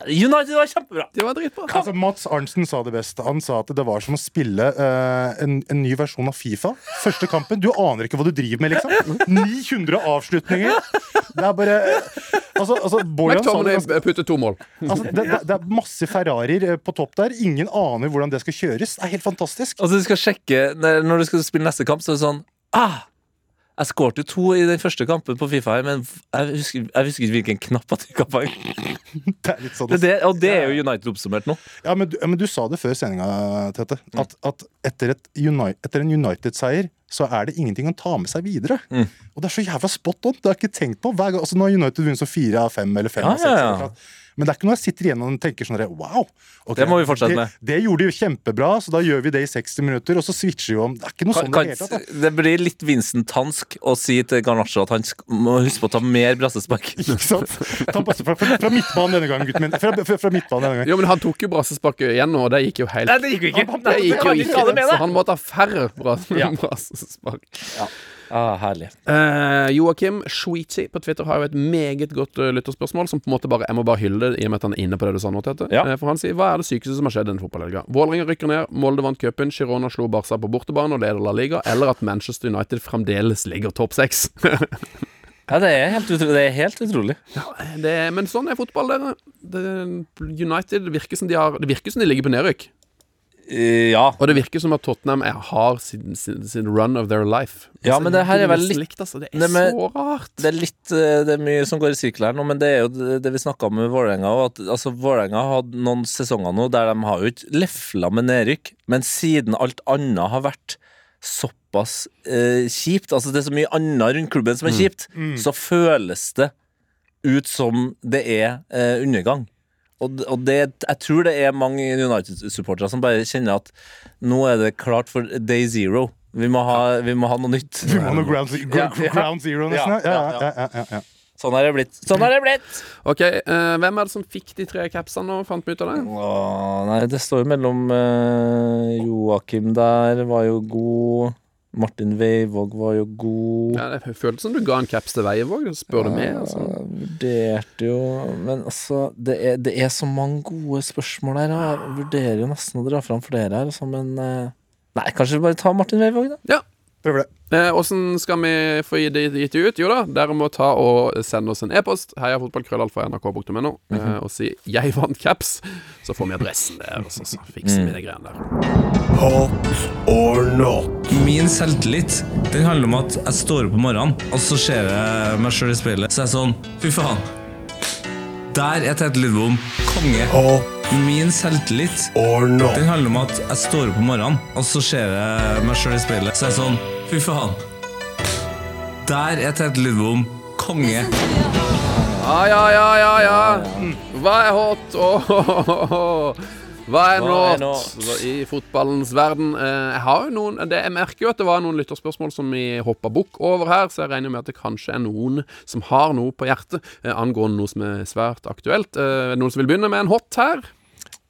United var kjempebra! Det var dritbra. Altså, Mats Arntzen sa det best. Han sa at det var som å spille uh, en, en ny versjon av Fifa. Første kampen. Du aner ikke hva du driver med, liksom. 900 avslutninger. Det er bare Altså, altså Bojan sa det ganske McTominay putter to mål. Altså, det, det, det er masse Ferrarier eh, på topp der. Ingen aner hvordan det skal kjøres. Det er helt fantastisk. Altså, du skal sjekke når når du skal spille neste kamp, så er det sånn ah, Jeg skårte jo to i den første kampen på Fifa, men jeg husker, jeg husker ikke hvilken knapp jeg trykka på. <laughs> Det er litt sånn Det, det, og det er jo United oppsummert nå. Ja, men, du- men du sa det før sendinga, Tete. At, at etter, et Uni- etter en United-seier så er det ingenting å ta med seg videre. Mm. Og det er så jævla spot on. Det har jeg ikke tenkt på. Hver gang, altså, nå har United vunnet så fire av fem eller fem Ja, av seks. ja, ja. Men det er ikke noe jeg sitter igjen og tenker sånn wow. Okay, Det må vi fortsette med. Det gjorde de jo kjempebra, så da gjør vi det i 60 minutter, og så switcher vi om. Det er ikke noe Kan, sånn i kan, det hele tatt. da. det blir litt Vincent-tansk å si til Garnaccio at han må huske på å ta mer brassespark. Ikke sant? Ta fra, fra, fra midtbanen denne gangen, gutten min. Fra, fra, fra midtbanen denne gangen. Jo, men han tok jo brassespark igjen, og det gikk jo helt Nei, det gikk jo ikke! Det gikk jo ikke, så han må ta færre brassespark. Ja. Ah, herlig. Eh, Joakim Sweetie på Twitter har jo et meget godt uh, lytterspørsmål, som på en måte bare Jeg må bare hylle det, i og med at han er inne på det du sa nå, Tete. Ja. Eh, for han sier Hva er det sykeste som har skjedd denne fotballhelga? Vålerenga rykker ned, Molde vant cupen, Girona slo Barca på bortebane og leder La Liga, eller at Manchester United fremdeles ligger topp seks? <laughs> Ja, det er helt utrolig. Det er helt utrolig. Det, men sånn er fotball, dere. United virker som de har Det virker som de ligger på nedrykk. Eh, ja. Og det virker som at Tottenham er, har sin, sin, sin run of their life. Ja, men det her er vel nesten litt- slikt, altså. Det er det så rart. Det er litt eh, Det er mye som går i sirkel her nå, men det er jo det, det vi snakka om med Vålerenga òg. Altså, Vålerenga har hatt noen sesonger nå der de har jo ikke lefla med nedrykk, men siden alt annet har vært såpass eh, kjipt, altså det er så mye annet rundt klubben Mm. som er kjipt, så føles det ut som det er eh, undergang. Og, og det, jeg tror det er mange United-supportere som bare kjenner at nå er det klart for day zero. Vi må ha, vi må ha noe nytt. Vi må ha noe ground, Ja, ja. ground zero, nesten. Ja, Ja, ja, ja, ja, ja, ja. Sånn er det blitt. Sånn er det blitt! Ok, uh, Hvem er det som fikk de tre capsene nå? Fant vi ut av det? Åh, nei, det står jo mellom uh, Joakim der var jo god. Martin Weivåg var jo god. Ja, det føltes som du ga en caps til Weivåg, Spør du meg, altså. Vurderte jo Men altså, det er, det er så mange gode spørsmål her. Jeg vurderer jo nesten å dra fram flere her, altså, men eh, Nei, kanskje vi bare ta Martin Weivåg, da. Ja. Prøver det. Eh, skal vi få gitt det ut? Jo da, dere må ta og sende oss en e-post. Heia fotballkrøllalfa eh, og si 'jeg vant caps'. Så får vi adressen der, og så, så fikser vi de greiene der. Hot or not? Min selvtillit Den handler om at jeg står opp om morgenen, og så ser jeg meg sjøl i speilet. Så er jeg sånn Fy faen. Der er Tete Lidbom konge. Hot Min selvtillit or not? Den handler om at jeg står opp om morgenen, og så ser jeg meg sjøl i speilet. Så er jeg sånn Fy faen. Der er Tete Lidbom konge. Ja, ja, ja, ja, ja. Hva er hot? Oh, <laughs> Hva er Hva er not i fotballens verden? Eh, Jeg har jo noen det, Jeg merker jo at det var noen lytterspørsmål som vi hoppa bukk over her, så jeg regner med at det kanskje er noen som har noe på hjertet eh, angående noe som er svært aktuelt. Eh, er det Noen som vil begynne med en hot her?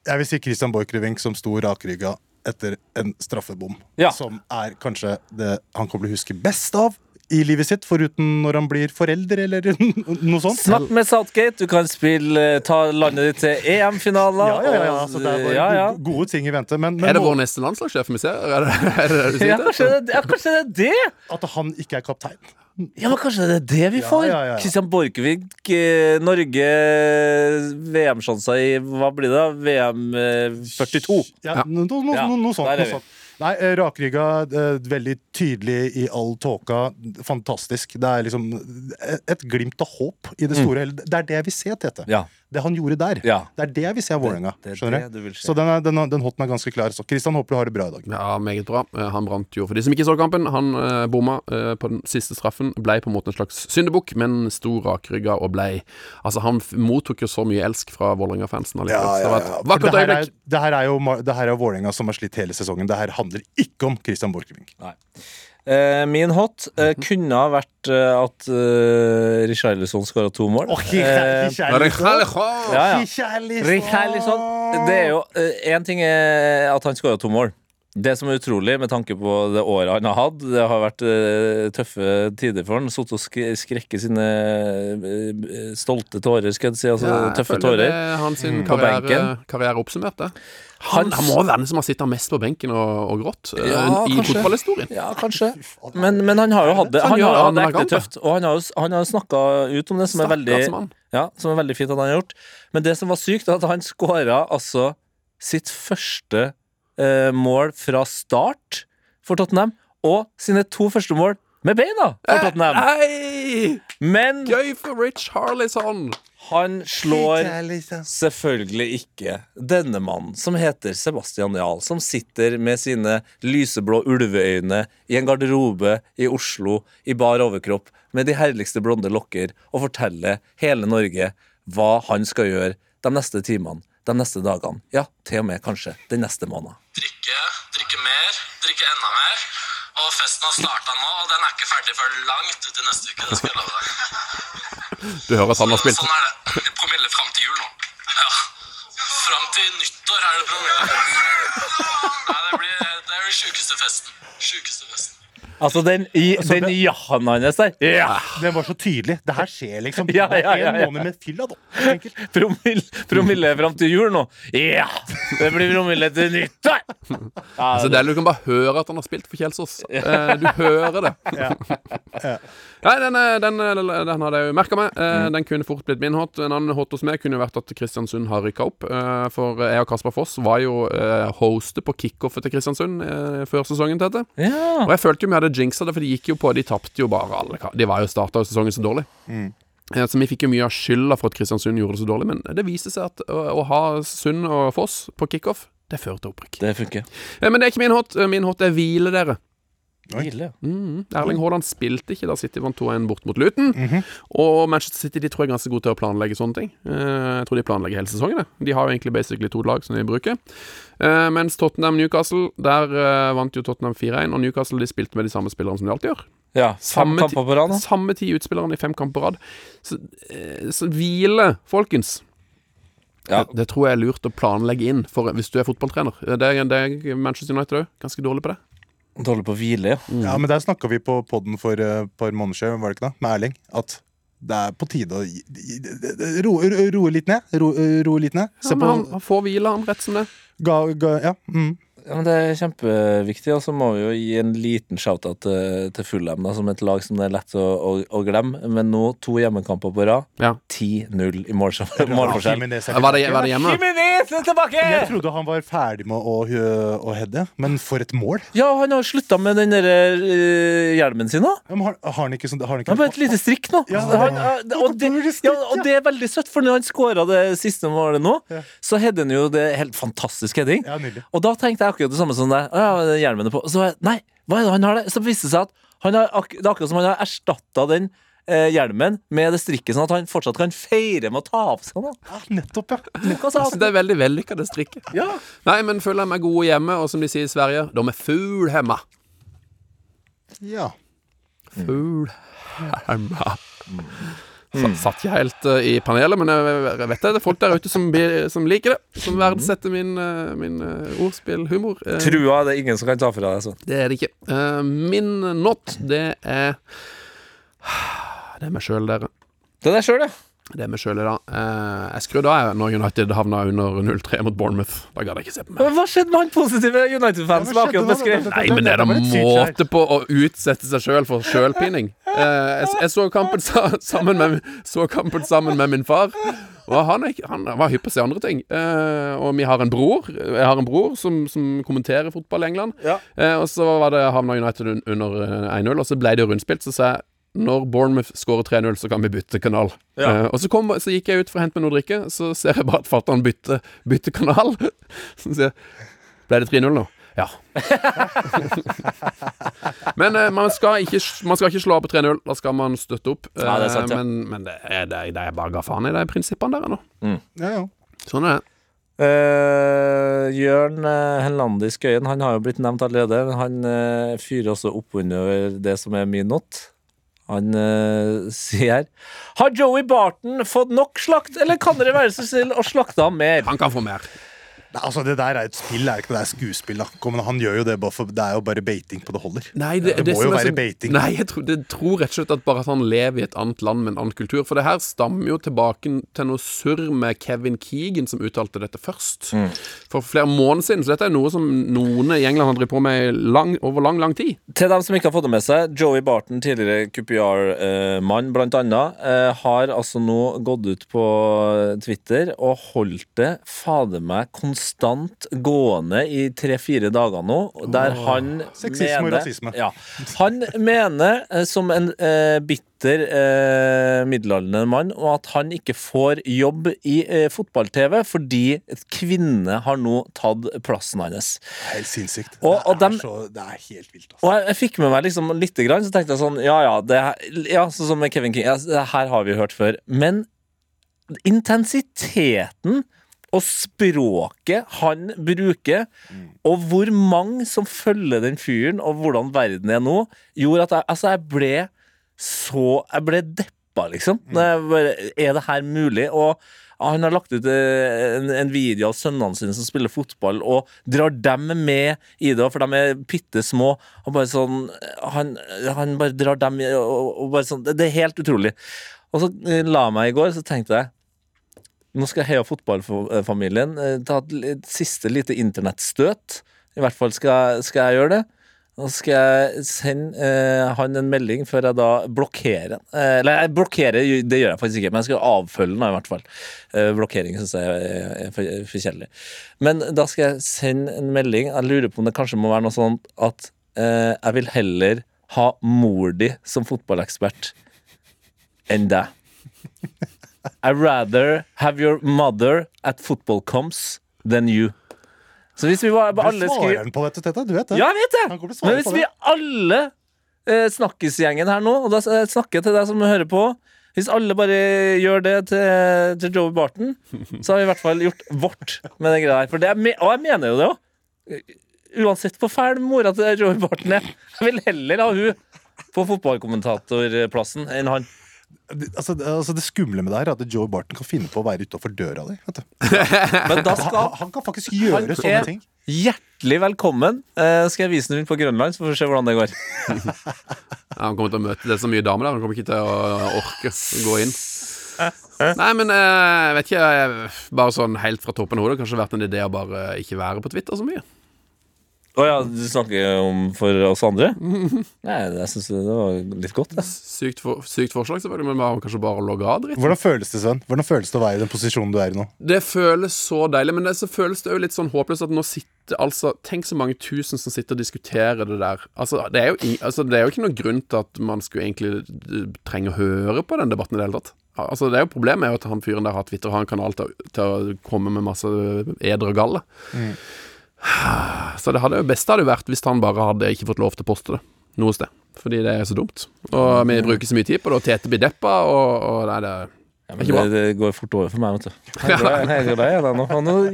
Jeg vil si Christian Borchgrevink som sto rakrygga etter en straffebom. Ja. Som er kanskje det han kommer til å huske best av i livet sitt, foruten når han blir forelder, eller <laughs> noe sånt. Snakk med Southgate. Du kan spille eh, Ta landet ditt til EM-finaler. Ja, ja, ja, altså, Så det er bare ja, ja. gode ting i vente. Men, men Er det vår neste landslagssjef vi ser? Er det er det, det du sier? kanskje ja, kanskje det er det? at han ikke er kaptein. Ja, men kanskje det er det vi får? ja, ja, ja. Christian Borchgrevink, eh, Norge VM-sjanser i Hva blir det? da? VM eh, 42. Ja, no, no, no, Ja, no, noe sånt. Noe sånt. Nei, eh, rakrygga, eh, veldig tydelig i all tåka. Fantastisk. Det er liksom et glimt av håp i det store hele. Det er det jeg vil se, Tete. Mm. Ja. Det han gjorde der. Ja. Det er det jeg vil se av Vålerenga. det er det. Så den, er, den, den hotten er ganske klar. Så Kristian, håper du har det bra i dag. Ja, meget bra. Eh, Han brant jo, for de som ikke så kampen, han eh, bomma eh, på den siste straffen. Blei på en måte en slags syndebukk, men sto rakrygga og blei Altså, han f- mottok jo så mye elsk fra Vålerenga-fansen Ja, ja, det var et vakkert det her er, øyeblikk. det her er jo det her er Vålerenga som har slitt hele sesongen. Det her handler ikke om Christian Borchgrevink. Eh, min hot eh, kunne ha vært eh, at uh, Richarlison skåra to mål. Eh, ja, ja. Richarlison Det er jo Én ting er at han skåra to mål. Det som er utrolig med tanke på det året han har hatt, det har vært eh, tøffe tider for han. Sittet og sk skrekke sine eh, stolte tårer, skal jeg si. Altså Ja, jeg tøffe føler tårer. det er hans mm. Karriere, karriere oppsummert, det. Han, han må være den som har sittet mest på benken og, og grått eh, Ja, i fotballhistorien. Ja, kanskje. Men, men han har jo hatt det. Han Han har hatt det ekte tøft. Og han har jo, han har jo snakka ut om det, som er, veldig, ja, som er veldig fint at han har gjort. Men det som var sykt, er at han skåra altså sitt første eh, mål fra start for Tottenham, og sine to første mål med beina for Tottenham. Hei! Men Gøy for Rich Harlison! han slår selvfølgelig ikke denne mannen, som heter Sebastian Jahl, som sitter med sine lyseblå ulveøyne i en garderobe i Oslo i bar overkropp med de herligste blonde lokker og forteller hele Norge hva han skal gjøre de neste timene, de neste dagene, ja, til og med kanskje den neste måneden. drikke, drikke mer, drikke enda mer. Og festen har starta nå, og den er ikke ferdig før langt ut i neste uke. det skal jeg love deg. <laughs> Du hører har spilt Sånn er det. Promille fram til jul nå. Ja. Fram til nyttår er det promille. Nei, det blir det er den sjukeste festen. Sjukeste festen. Altså, den, i, den ja-en hans der Ja! Den var så tydelig. Det her skjer liksom. Ja, ja, ja, en måned med fylla, da. Promille, promille fram til jul nå. Ja! Det blir promille til nyttår! Ja, Altså, det du kan bare høre at han har spilt for Kjelsås. Eh, du hører det. Nei, den, eh, den, eh, den hadde jeg jo merka meg. Eh, Mm. Den kunne fort blitt min hot. En annen hot hos meg kunne vært at Kristiansund har rykka opp. Eh, for jeg og Kasper Foss var jo eh, hoster på kickoffet til Kristiansund før sesongen til dette. ja. Og jeg følte jo vi hadde jinxa det, for de gikk jo på De tapte jo bare alle De var jo starta sesongen så dårlig. Mm. Så vi fikk jo mye av skylda for at Kristiansund gjorde det så dårlig, men det viser seg at å, å ha Sund og Foss på kickoff, det fører til opprykk. Det funker. Eh, Men det er ikke min hot. Eh, Min hot er hvile dere. Hvile. Mm. Erling Haaland spilte ikke da City vant 2-1 bort mot Luton. Og Manchester City de tror jeg er ganske gode til å planlegge sånne ting. Eh, jeg tror de planlegger hele sesongen. De har jo egentlig basically to lag som de bruker. Eh, mens Tottenham-Newcastle, der uh, vant jo Tottenham 4-1. Og Newcastle de spilte med de samme spillerne som de alltid gjør. ja fem Samme kamper på rad. Samme ti utspillerne i fem kamper på rad. Så, uh, så hvile, folkens. Ja. Det, det tror jeg er lurt å planlegge inn for hvis du er fotballtrener. Det er, det er Manchester United òg. Ganske dårlig på det. Dårlig på å hvile, ja. Ja, men der snakka vi på poden for et par måneder siden, var det ikke da? Med Erling. At det er på tide å roe ro, roe ro, litt ned. Ro, roe litt ned. Ja, Se men på han, han får hvile, han rett som det. Ga, ga, Ja. Mm. Ja, men Det er kjempeviktig. Og så må vi jo gi en liten shout-out til, til Fulham, som et lag som det er lett å, å, å glemme. Men nå to hjemmekamper på rad. Ja. 10-0 i målforskjell. Var det, var det hjemme? Jimenez er tilbake! Jeg trodde han var ferdig med å, å heade, men for et mål! Ja, han har slutta med den der uh, hjelmen sin nå. Ja, har, har han ikke sånn har han ikke Han har bare et lite strikk nå. Ja, han, og, det, ja, og det er veldig søtt, for når han skåra det siste målet nå, Ja. så header han jo det helt fantastisk heading. Ja. Og da tenkte jeg akkurat det samme som deg. Ja, hjelmene på. Så jeg, nei, hva er det han har der? Så viste det seg at han har, det er akkurat som han har erstatta den eh, hjelmen med det strikket, sånn at han fortsatt kan feire med å ta av seg den. Ja, nettopp, ja. Nettopp, Altså, det er veldig vellykka, det strikket. Ja. Nei, men føler jeg meg gode hjemme, og som de sier i Sverige, de er fuglhemma. ja. Fuglhemma. Sa- Satt ikke helt uh, i panelet, men jeg, vet det. Det er folk der ute som, som liker det. Som verdsetter min, uh, min uh, ordspillhumor. Trua Trua er ingen som kan ta fra deg. så. det er det ikke. Min not, det er Det er meg sjøl, dere. Det er deg sjøl, ja. Det er meg sjøl i dag. Eh, jeg skrudde av når United havna under 0-3 mot Bournemouth. Da gadd jeg ikke se på mer. Hva skjedde med han positive United-fans som Ja, akkurat beskrev? Nei, men det er da måte på å utsette seg sjøl for sjølpining. Eh, jeg, jeg så kampen sammen med Så kampen sammen med min far. Og han, er, han var hypp på å se andre ting. Eh, og vi har en bror Jeg har en bror som, som kommenterer fotball i England. Ja. Eh, og så var det havna United un- under eh, 1-0, og så ble det rundspilt. Så sa jeg når Bournemouth skårer 3-0, så kan vi bytte kanal. Ja. Uh, og så, kom, så gikk jeg ut for å hente meg noe å drikke, så ser jeg bare at fatter'n bytter, bytte kanal. <laughs> Så sier jeg Ble det 3-0 nå? Ja. <laughs> men uh, man, skal ikke, man skal ikke slå av på 3-0. Da skal man støtte opp. Ja, det er sant, Eh, ja. Men, men det, er, det, er, det er bare ga faen i de prinsippene der nå. ja, ja. Sånn er det. Uh, Jørn uh, Henlandi Skøyen Han har jo blitt nevnt allerede. Men han uh, fyrer også opp under det som er min not. Han eh, <laughs> sier Har Joey Barton fått nok slakt, eller kan dere være så snill å slakte ham mer? Han kan få mer. Nei, altså, det der er et spill, er ikke det? Det er skuespill. da Kom, Han gjør jo det bare for Det er jo bare beiting på det holder. Nei, det må jo være så- beiting. Nei, jeg tror, det tror rett og slett at bare at han lever i et annet land med en annen kultur. For det her stammer jo tilbake til noe surr med Kevin Keegan som uttalte dette først. Mm. For flere måneder siden. Så dette er noe som noen i England har drevet på med lang, over lang, lang tid. Til dem som ikke har fått det med seg, Joey Barton, tidligere QPR-mann blant annet, eh, har altså nå gått ut på Twitter og holdt det fader meg konstant gående i tre-fire dager nå, der han Sexisme og rasisme. Ja, Han mener, eh, som en eh, bitter eh, middelaldrende mann, og at han ikke får jobb i eh, fotball-TV fordi et kvinne har nå tatt plassen hans. Helt sinnssykt. Og- og det, er dem- så, det er helt vilt. Altså. Og jeg, jeg fikk med meg liksom lite grann, så tenkte jeg sånn Ja, ja, det, ja sånn som med Kevin King. Ja, det her har vi hørt før. Men intensiteten og språket han bruker, og hvor mange som følger den fyren, og hvordan verden er nå, gjorde at jeg, altså jeg ble så Jeg ble deppa, liksom. Jeg bare, er det her mulig? Og han har lagt ut eh, en, en video av sønnene sine som spiller fotball, og drar dem med i det, for de er bitte små. Og bare sånn Han, han bare drar dem og, og bare sånn Det er helt utrolig. Og så eh, la meg i går, så tenkte jeg nå skal Heia fotballfamilien eh, ta et siste lite internettstøt. I hvert fall skal, skal jeg gjøre det. Nå skal jeg sende eh, han en melding før jeg da blokkerer han. Eh, eller jeg blokkerer, det gjør jeg faktisk ikke, men jeg skal avfølge den i hvert fall. Eh, blokkering syns jeg er, er for kjedelig. Men da skal jeg sende en melding. Jeg lurer på om det kanskje må være noe sånt at eh, jeg vil heller ha mor di som fotballekspert enn deg. I'd rather have your mother at football comps than you. Så hvis vi var, Du alle skriver han på dette, Tete. Du vet det. Ja, jeg vet det! Men hvis vi det. alle eh, snakkisgjengen her nå, og da snakker jeg til deg som hører på Hvis alle bare gjør det til, til Joey Barton, så har vi i hvert fall gjort vårt med den greia her. For det er, og jeg mener jo det òg. Uansett hvor fæl mora til Joey Barton er. Jeg vil heller ha hun på fotballkommentatorplassen enn han. Altså, det- altså, det skumle med det her er at Joe Barton kan finne på å være utafor døra di. Vet du. <laughs> Men da Han, skal han kan faktisk gjøre Han sånne ting. Hjertelig velkommen. Uh, skal jeg vise den rundt på Grønland, så får vi se hvordan det går. <laughs> Ja, han kommer til å møte Det er så mye damer der, han kommer ikke til å orke å gå inn. Nei, men eh, jeg vet ikke Bare sånn helt fra toppen av hodet Kanskje vært en idé å bare ikke være på Twitter så mye. Å ja, du snakker om for oss andre? <laughs> Nei, jeg syns det var litt godt. Ja. Sykt, for, sykt forslag, selvfølgelig, men bare, kanskje bare logge av dritt. Hvordan føles det, Sven? Hvordan føles det å være i den posisjonen du er i nå? Det føles så deilig, men det, så føles det jo litt sånn håpløst at nå sitter altså Tenk så mange tusen som sitter og diskuterer det der. Altså, det er jo, altså, det er jo ikke noen grunn til at man skulle egentlig eh, trenge å høre på den debatten i det hele tatt. Altså, det er jo Problemet er jo at han fyren der har Twitter og har en kanal til, til å komme med masse eder og galle. Så det hadde jo beste hadde jo vært hvis han bare hadde ikke fått lov til å poste det noe sted. Fordi det er så dumt. Og vi bruker så mye tid på det, og Tete blir deppa, og, og nei, det Ja, Ikke men det, det går fort over for meg, vet du. <laughs> Jeg er glad- jeg er glad nå.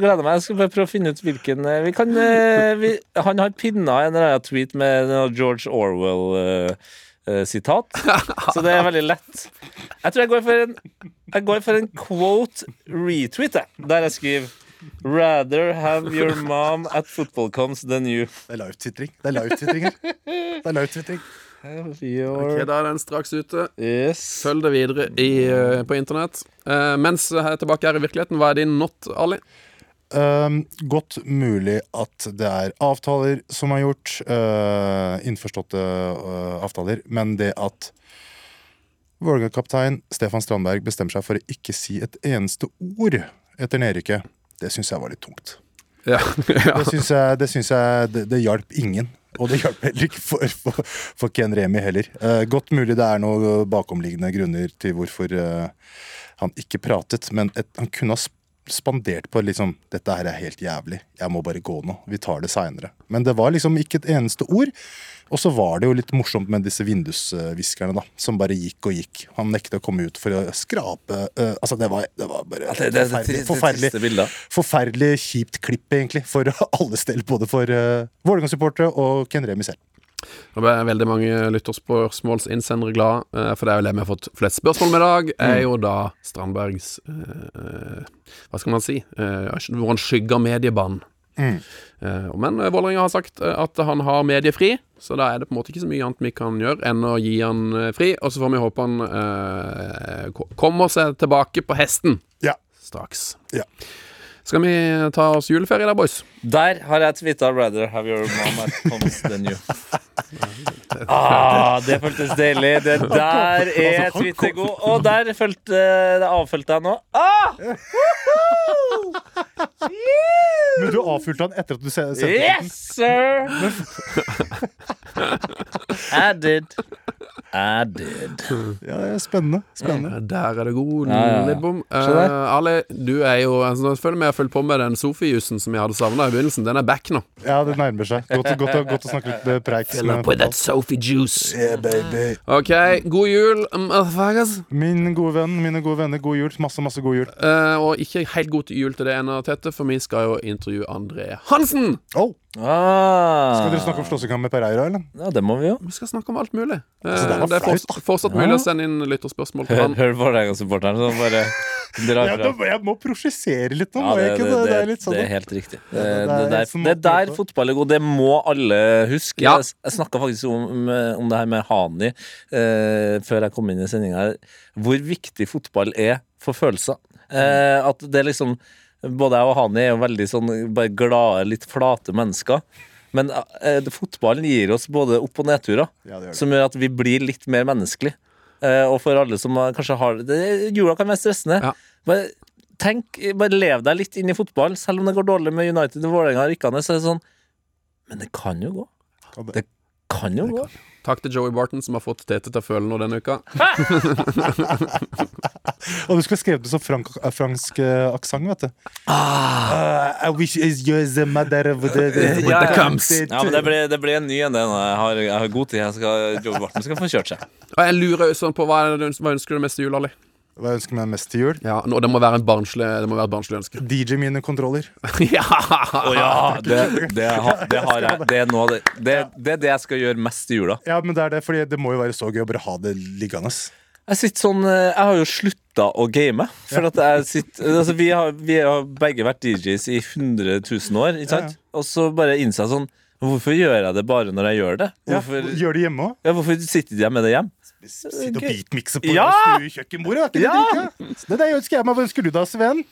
Gleder jeg meg. Jeg skal bare prøve å finne ut hvilken eh, vi kan, eh, vi, Han har pinna en eller annen tweet med George Orwell-sitat. så det er veldig lett. Jeg tror jeg går for en Jeg går for en quote retweet. Der jeg skriver Rather have your mom at football comes than you. Det er live-tvitring. Det er live-tvitring her. Det er live-tvitring. Ok, Da er den straks ute. Yes. Følg det videre i, eh, på internett. Uh, mens jeg er tilbake her i virkeligheten, hva er din not, Ali? Um, godt mulig at det er avtaler som er gjort, uh, innforståtte uh, avtaler, men det at Vålerenga-kaptein Stefan Strandberg bestemmer seg for å ikke si et eneste ord etter nedrykket, det syns jeg var litt tungt. Ja. <laughs> ja. Det syns jeg, det, synes jeg det, det hjalp ingen. Og det hjalp heller ikke for, for, for Ken Remi heller. Eh, godt mulig det er noen bakomliggende grunner til hvorfor eh, han ikke pratet, men et, han kunne ha spandert på liksom Dette her er helt jævlig. Jeg må bare gå nå. Vi tar det seinere. Men det var liksom ikke et eneste ord. Og så var det jo litt morsomt med disse vindusviskerne, da. Som bare gikk og gikk. Han nekta å komme ut for å skrape uh, Altså, det var, det var bare Ja, det, det, det, forferdelig, forferdelig, forferdelig kjipt klipp, egentlig, for <laughs> alle stell. Både for uh, Vålerenga-supportere og Ken Remi selv. Nå ble veldig mange lytterspørsmålsinnsendere glad, for det er jo det vi har fått flest spørsmål med i dag, er jo da Strandbergs eh, Hva skal man si? Eh, hvor han skygger mediebånd. Eh, men eh, Vålerenga har sagt eh, at han har mediefri, så da er det på en måte ikke så mye annet vi kan gjøre enn å gi han fri, og så får vi håpe han eh, kommer seg tilbake på hesten Ja. straks. Ja. Skal vi ta oss juleferie da, boys? Der har jeg tweeta 'Rather have your mom at home than <laughs> you'. Ah, det føltes deilig. Det <laughs> der er Twitter god. Og der det avfølte jeg nå. Ah! <laughs> Men du avfylte han etter at du se- sendte den? Yes, sir! <laughs> I did. I did. Ja, det er spennende. spennende. Der er det god Ja, ja. Se der. Eh, Ali, du er jo altså, Jeg føler vi har fulgt på med den Sofi-jussen som jeg hadde savna i begynnelsen. Den er back nå. Ja, det nærmer seg. Godt, godt, å- godt å snakke litt preik. Fill up with that Sophie juice. Yeah, baby. OK, god jul, motherfuckers. Min gode venn, mine gode venner, god jul. Masse, masse god jul. Uh, og ikke helt god jul til det ene, Tete, for vi skal jo intervjue André Hansen. Oh, Ah. skal dere snakke om slåssekamp med Pereira, eller? Ja, det må vi jo. Vi skal snakke om alt mulig. Eh, Altså, det det er flaut, fortsatt, fortsatt mulig å sende inn lytterspørsmål til Hør, hør på deg og supporteren som bare drar Ja, fra. da- jeg må prosjessere litt nå. Ja, det, det. Det, er litt sånn. det er helt riktig. Det, det er det, der, er der fotball er god. Det må alle huske. Ja. Jeg, jeg snakka faktisk om, om det her med Hani eh, før jeg kom inn i sendinga. Hvor viktig fotball er for følelser. Eh, at det er liksom Både jeg og Hani er jo veldig sånn bare glade, litt flate mennesker. Men eh, fotballen gir oss både opp- og nedturer, Ja, det gjør det. som gjør at vi blir litt mer menneskelige. Eh, og for alle som kanskje har det, Jula kan være stressende. Ja. Bare tenk, bare lev deg litt inn i fotball. Selv om det går dårlig med United og Vålerenga rykkende, så er det sånn Men det kan jo gå. Det. Kan jo gå. Takk til Joey Barton, som har fått Tete til å føle noe denne uka. <laughs> Og du skulle skrevet det som frank, fransk uh, aksent, vet du. Ah, I wish is you the mother of the, the, the, ja. comes. Ja, men det blir, det blir en ny en. den. Jeg har, jeg har god tid. Jeg skal, Joey Barton skal få kjørt seg. Og jeg lurer sånn på hva, hva ønsker du mest i jul, Ali? Hva ønsker meg mest til jul? Ja, og det må være en barnslig, det må være et barnslig ønske. DJ mine kontroller. <laughs> ja! Oh, ja! Det, det, har- det har jeg. Det er, noe av det, det, det er det jeg skal gjøre mest i jula. Ja, men det er det, fordi det må jo være så gøy å bare ha det liggende. Jeg sitter sånn eh, Jeg har jo slutta å game. For at jeg sitter altså vi, har, vi har begge vært DJs i 100 000 år, ikke sant? Og så bare innser jeg sånn Hvorfor gjør jeg det bare når jeg gjør det? Ja, Gjør det hjemme òg. ja, hvorfor sitter jeg med det hjem? Sitte og beatmikse på Ja! ja! kjøkkenbordet. Er Ja! det? Det er det jeg ønsker jeg meg. Hva ønsker du da, Sven?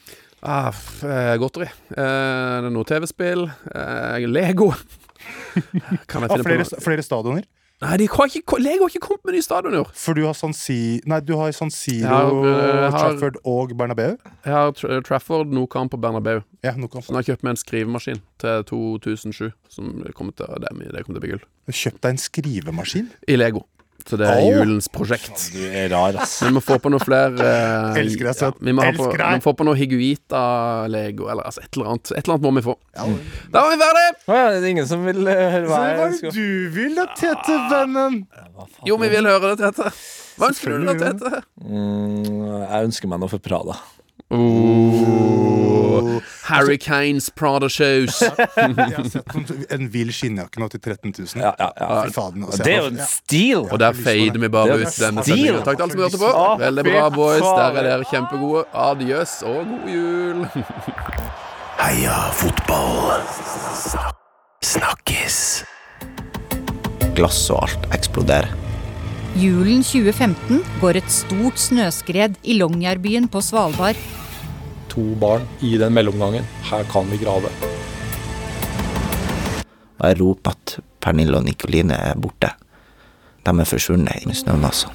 Ah, eh, godteri. Eh, det er noe TV-spill. Eh, Lego. Kan jeg finne ah, flere, på noe? flere stadioner? Nei, de har ikke, Lego har ikke kommet med nye stadioner. For du har San Si... Nei, du har San Siro, har, jeg har- Trafford og Bernabeu? Jeg har Tra Trafford, Nokamp på Bernabeu. Ja, noe kan Så nå har jeg kjøpt meg en skrivemaskin til 2007. Som kommer til, det, det kommer til å bli gull. Kjøpt deg en skrivemaskin? I Lego. Så det er julens prosjekt. Du er rar, ass. Vi må få på noe flere uh, <laughs> Elsker deg, Sven. vi må, på, Elsker deg. vi må få på noe Higuita-lego, eller altså et eller annet. Et eller annet må vi få. Da var vi ferdige! Å ja, det er ingen som vil eh, høre Så hva hva jeg det skal du vil da, Tete-vennen? Jo, vi vil høre det, Tete. Hva ønsker du da, Tete? mm, Jeg ønsker meg noe for Prada. Harry Kanes Prada Shows. <laughs> Jeg har sett en vill skinnjakke nå til 13 000. Ja, ja, ja. Altså, Det er jo en stil! Og der fader vi bare ut denne stil. sendingen. Takk til alle som hørte på. Veldig bra, boys. Der er dere kjempegode. Adjøs og god jul. <laughs> Heia fotball. Snakkes. glass og alt eksploderer. Julen 2015 går et stort snøskred i Longyearbyen på Svalbard. to barn i den mellomgangen. Her kan vi grave. Og jeg roper at Pernille og Nikoline er borte. De er forsvunnet i snømassa.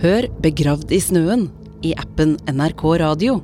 Hør Begravd i snøen i appen NRK Radio.